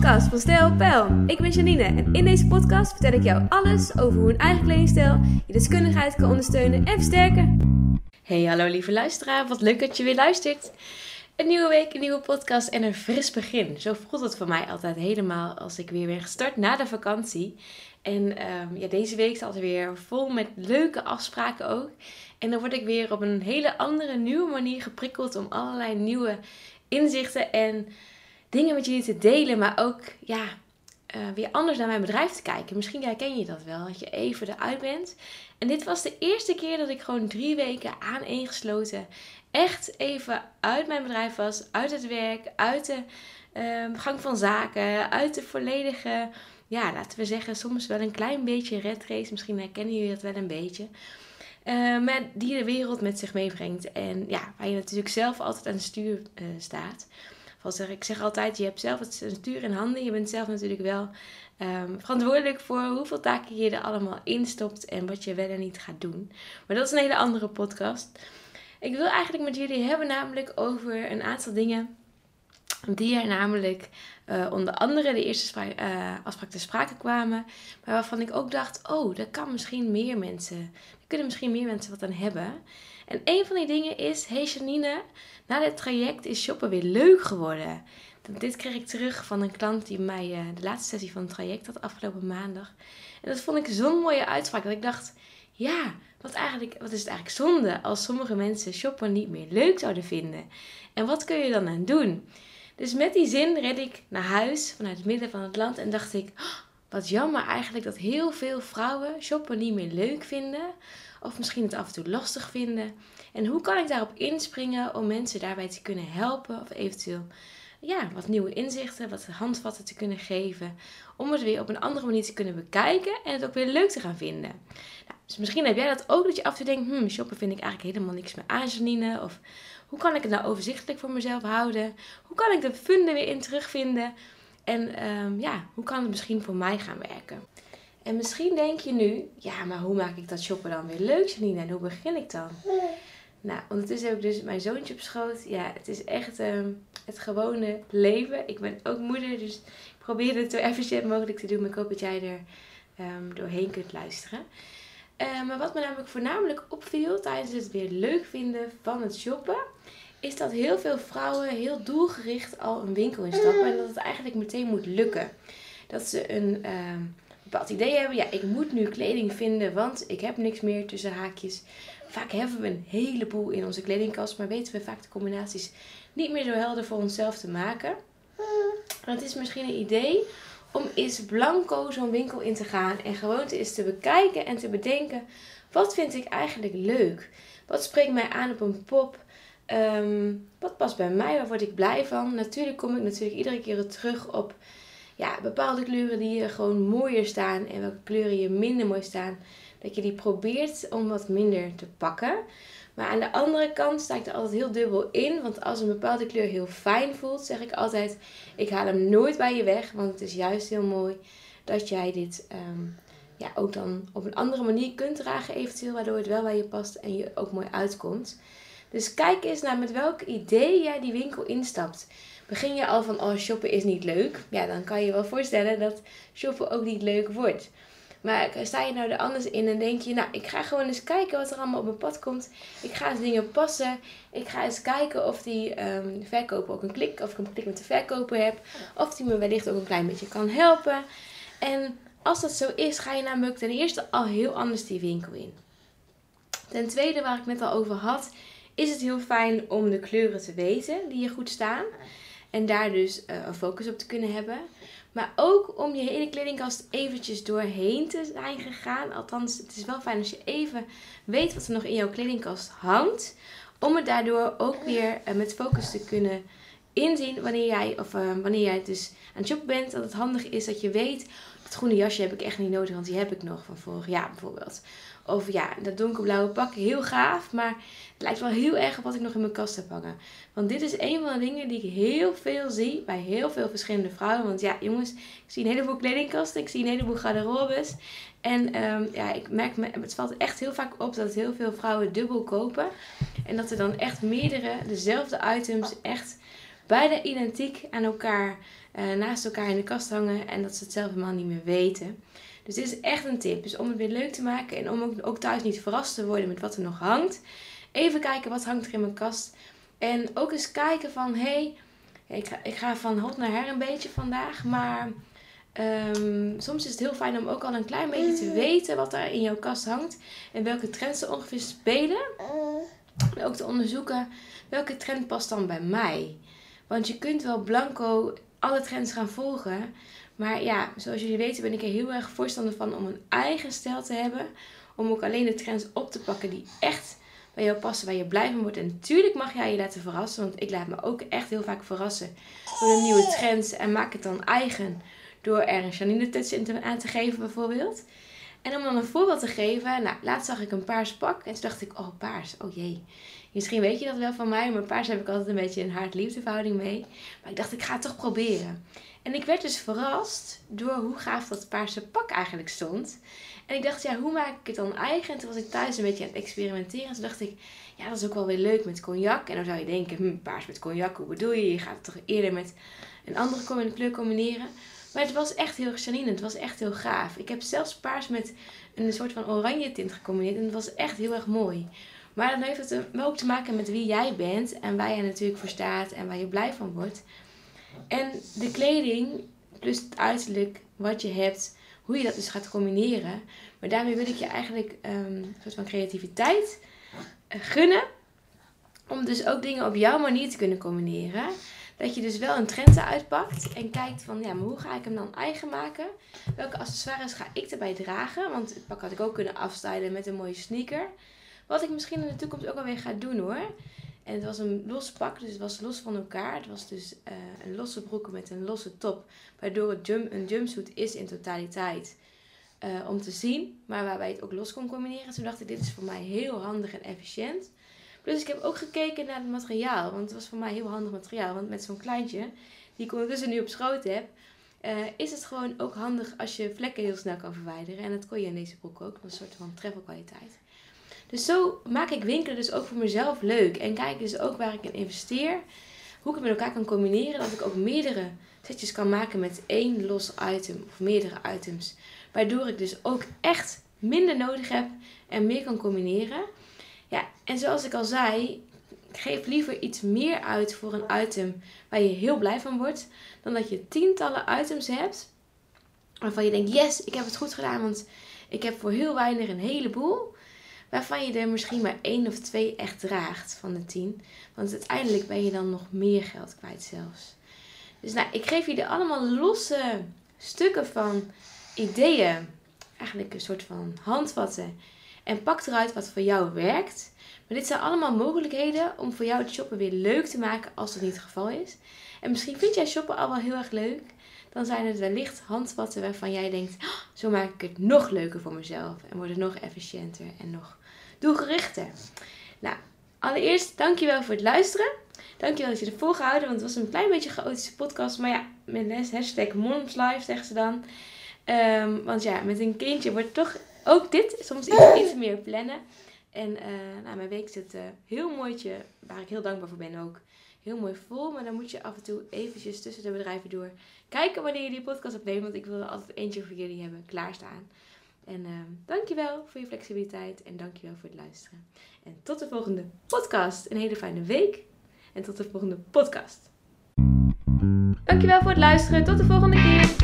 podcast van Stijl Pijl. Ik ben Janine en in deze podcast vertel ik jou alles over hoe een eigen kledingstijl je deskundigheid kan ondersteunen en versterken. Hey, hallo lieve luisteraar, wat leuk dat je weer luistert. Een nieuwe week, een nieuwe podcast en een fris begin. Zo voelt het voor mij altijd helemaal als ik weer ben gestart na de vakantie. En ehm, ja, deze week staat er weer vol met leuke afspraken ook. En dan word ik weer op een hele andere, nieuwe manier geprikkeld om allerlei nieuwe inzichten en dingen met jullie te delen. Maar ook, ja, uh, weer anders naar mijn bedrijf te kijken. Misschien herken je dat wel, dat je even eruit bent. En dit was de eerste keer dat ik gewoon drie weken aaneengesloten echt even uit mijn bedrijf was, uit het werk, uit de uh, gang van zaken, uit de volledige, ja, laten we zeggen, soms wel een klein beetje red race. Misschien herkennen jullie dat wel een beetje. Uh, maar die de wereld met zich meebrengt. En ja, waar je natuurlijk zelf altijd aan het stuur uh, ik zeg altijd, je hebt zelf het stuur in handen. Je bent zelf natuurlijk wel um, verantwoordelijk voor hoeveel taken je er allemaal instopt en wat je wel en niet gaat doen. Maar dat is een hele andere podcast. Ik wil eigenlijk met jullie hebben namelijk over een aantal dingen die er namelijk uh, onder andere de eerste uh, afspraak te sprake kwamen. Maar waarvan ik ook dacht, oh, daar kan misschien meer mensen, daar kunnen misschien meer mensen wat aan hebben. En een van die dingen is, hey Janine, na dit traject is shoppen weer leuk geworden. Dit kreeg ik terug van een klant die mij uh, de laatste sessie van het traject had afgelopen maandag. En dat vond ik zo'n mooie uitspraak dat ik dacht, ja, wat, eigenlijk, wat is het eigenlijk zonde als sommige mensen shoppen niet meer leuk zouden vinden? En wat kun je dan aan doen? Dus met die zin red ik naar huis vanuit het midden van het land en dacht ik, oh, wat jammer eigenlijk dat heel veel vrouwen shoppen niet meer leuk vinden. Of misschien het af en toe lastig vinden. En hoe kan ik daarop inspringen om mensen daarbij te kunnen helpen? Of eventueel ja, wat nieuwe inzichten, wat handvatten te kunnen geven. Om het weer op een andere manier te kunnen bekijken en het ook weer leuk te gaan vinden. Nou, dus misschien heb jij dat ook, dat je af en toe denkt, hmm, shoppen vind ik eigenlijk helemaal niks meer aan, Janine. Of hoe kan ik het nou overzichtelijk voor mezelf houden? Hoe kan ik de funden weer in terugvinden? En um, ja, hoe kan het misschien voor mij gaan werken? En misschien denk je nu, ja, maar hoe maak ik dat shoppen dan weer leuk, Janine? En hoe begin ik dan? Nou, ondertussen heb ik dus mijn zoontje op schoot. Ja, het is echt um, het gewone leven. Ik ben ook moeder, dus ik probeer het zo efficiënt mogelijk te doen. Maar ik hoop dat jij er um, doorheen kunt luisteren. Uh, maar wat me namelijk voornamelijk opviel tijdens het weer leuk vinden van het shoppen, is dat heel veel vrouwen heel doelgericht al een winkel instappen. En dat het eigenlijk meteen moet lukken. Dat ze een uh, bepaald idee hebben. Ja, ik moet nu kleding vinden, want ik heb niks meer tussen haakjes. Vaak hebben we een heleboel in onze kledingkast, maar weten we vaak de combinaties niet meer zo helder voor onszelf te maken. En het is misschien een idee om eens blanco zo'n winkel in te gaan en gewoon eens te bekijken en te bedenken: wat vind ik eigenlijk leuk? Wat spreekt mij aan op een pop? Um, wat past bij mij? Waar word ik blij van? Natuurlijk kom ik natuurlijk iedere keer terug op ja, bepaalde kleuren die je gewoon mooier staan en welke kleuren je minder mooi staan. Dat je die probeert om wat minder te pakken. Maar aan de andere kant sta ik er altijd heel dubbel in. Want als een bepaalde kleur heel fijn voelt, zeg ik altijd: ik haal hem nooit bij je weg. Want het is juist heel mooi dat jij dit um, ja, ook dan op een andere manier kunt dragen, eventueel, waardoor het wel bij je past en je ook mooi uitkomt. Dus kijk eens naar met welk idee jij die winkel instapt. Begin je al van, oh, shoppen is niet leuk. Ja, dan kan je je wel voorstellen dat shoppen ook niet leuk wordt. Maar sta je nou er anders in en denk je, nou, ik ga gewoon eens kijken wat er allemaal op mijn pad komt. Ik ga eens dingen passen. Ik ga eens kijken of die um, verkoper ook een klik, of ik een klik met de verkoper heb. Of die me wellicht ook een klein beetje kan helpen. En als dat zo is, ga je namelijk ten eerste al heel anders die winkel in. Ten tweede, waar ik net al over had, is het heel fijn om de kleuren te weten die je goed staan. En daar dus uh, een focus op te kunnen hebben. Maar ook om je hele kledingkast eventjes doorheen te zijn gegaan. Althans, het is wel fijn als je even weet wat er nog in jouw kledingkast hangt. Om het daardoor ook weer uh, met focus te kunnen inzien wanneer jij, of, uh, wanneer jij dus aan het shoppen bent. Dat het handig is dat je weet, dat groene jasje heb ik echt niet nodig, want die heb ik nog van vorig jaar bijvoorbeeld. Of ja, dat donkerblauwe pak, heel gaaf. Maar het lijkt wel heel erg op wat ik nog in mijn kast heb hangen. Want dit is een van de dingen die ik heel veel zie bij heel veel verschillende vrouwen. Want ja, jongens, ik zie een heleboel kledingkasten. Ik zie een heleboel garderobes. En um, ja, ik merk, me, het valt echt heel vaak op dat heel veel vrouwen dubbel kopen. En dat er dan echt meerdere, dezelfde items, echt beide identiek aan elkaar, uh, naast elkaar in de kast hangen en dat ze het zelf helemaal niet meer weten. Dus dit is echt een tip. Dus om het weer leuk te maken en om ook, ook thuis niet verrast te worden met wat er nog hangt. Even kijken wat hangt er in mijn kast. En ook eens kijken van, hé, hey, ik, ga, ik ga van hot naar her een beetje vandaag. Maar um, soms is het heel fijn om ook al een klein beetje te weten wat er in jouw kast hangt. En welke trends er ongeveer spelen. En ook te onderzoeken welke trend past dan bij mij. Want je kunt wel blanco alle trends gaan volgen. Maar ja, zoals jullie weten ben ik er heel erg voorstander van om een eigen stijl te hebben. Om ook alleen de trends op te pakken die echt bij jou passen, waar je blij van wordt. En natuurlijk mag jij je laten verrassen, want ik laat me ook echt heel vaak verrassen door de nieuwe trends. En maak het dan eigen door er een Janine touch aan te geven bijvoorbeeld. En om dan een voorbeeld te geven, nou, laatst zag ik een paars pak en toen dacht ik, oh paars, oh jee. Misschien weet je dat wel van mij, maar paars heb ik altijd een beetje een hard-liefdeverhouding mee. Maar ik dacht, ik ga het toch proberen. En ik werd dus verrast door hoe gaaf dat paarse pak eigenlijk stond. En ik dacht, ja, hoe maak ik het dan eigen? En toen was ik thuis een beetje aan het experimenteren. En toen dacht ik, ja, dat is ook wel weer leuk met cognac. En dan zou je denken, hm, paars met cognac, hoe bedoel je? Je gaat het toch eerder met een andere kleur combineren. Maar het was echt heel Janine, het was echt heel gaaf. Ik heb zelfs paars met een soort van oranje tint gecombineerd. En het was echt heel erg mooi. Maar dan heeft het ook te maken met wie jij bent. En waar je natuurlijk voor staat en waar je blij van wordt. En de kleding, plus het uiterlijk, wat je hebt, hoe je dat dus gaat combineren. Maar daarmee wil ik je eigenlijk um, een soort van creativiteit uh, gunnen. Om dus ook dingen op jouw manier te kunnen combineren. Dat je dus wel een trend uitpakt en kijkt van ja, maar hoe ga ik hem dan eigen maken? Welke accessoires ga ik erbij dragen? Want het pak had ik ook kunnen afstylen met een mooie sneaker. Wat ik misschien in de toekomst ook alweer ga doen hoor. En het was een los pak, dus het was los van elkaar. Het was dus uh, een losse broek met een losse top. Waardoor het een jumpsuit is in totaliteit. Uh, om te zien, maar waarbij het ook los kon combineren. Toen dacht ik, dit is voor mij heel handig en efficiënt. Plus ik heb ook gekeken naar het materiaal. Want het was voor mij heel handig materiaal. Want met zo'n kleintje, die ik ondertussen nu op schoot heb... Uh, is het gewoon ook handig als je vlekken heel snel kan verwijderen. En dat kon je in deze broek ook. Een soort van travel kwaliteit. Dus zo maak ik winkelen dus ook voor mezelf leuk. En kijk dus ook waar ik in investeer. Hoe ik het met elkaar kan combineren. Dat ik ook meerdere setjes kan maken met één los item. Of meerdere items. Waardoor ik dus ook echt minder nodig heb. En meer kan combineren. Ja, en zoals ik al zei. Geef liever iets meer uit voor een item waar je heel blij van wordt. Dan dat je tientallen items hebt. Waarvan je denkt, yes, ik heb het goed gedaan. Want ik heb voor heel weinig een heleboel waarvan je er misschien maar één of twee echt draagt van de tien. Want uiteindelijk ben je dan nog meer geld kwijt zelfs. Dus nou, ik geef jullie allemaal losse stukken van ideeën. Eigenlijk een soort van handvatten. En pak eruit wat voor jou werkt. Maar dit zijn allemaal mogelijkheden om voor jou het shoppen weer leuk te maken als dat niet het geval is. En misschien vind jij shoppen al wel heel erg leuk. Dan zijn het wellicht handvatten waarvan jij denkt, oh, zo maak ik het nog leuker voor mezelf. En wordt het nog efficiënter en nog doelgerichter. Nou, allereerst dankjewel voor het luisteren. Dankjewel dat je ervoor gehouden, want het was een klein beetje een chaotische podcast. Maar ja, met les hashtag momslife zeggen ze dan. Um, want ja, met een kindje wordt toch ook dit soms iets, iets meer plannen. En uh, nou, mijn week zit uh, heel mooitje, waar ik heel dankbaar voor ben ook, heel mooi vol. Maar dan moet je af en toe eventjes tussen de bedrijven door kijken wanneer je die podcast opneemt. Want ik wil er altijd eentje voor jullie hebben klaarstaan. En uh, dankjewel voor je flexibiliteit en dankjewel voor het luisteren. En tot de volgende podcast. Een hele fijne week. En tot de volgende podcast. Dankjewel voor het luisteren. Tot de volgende keer.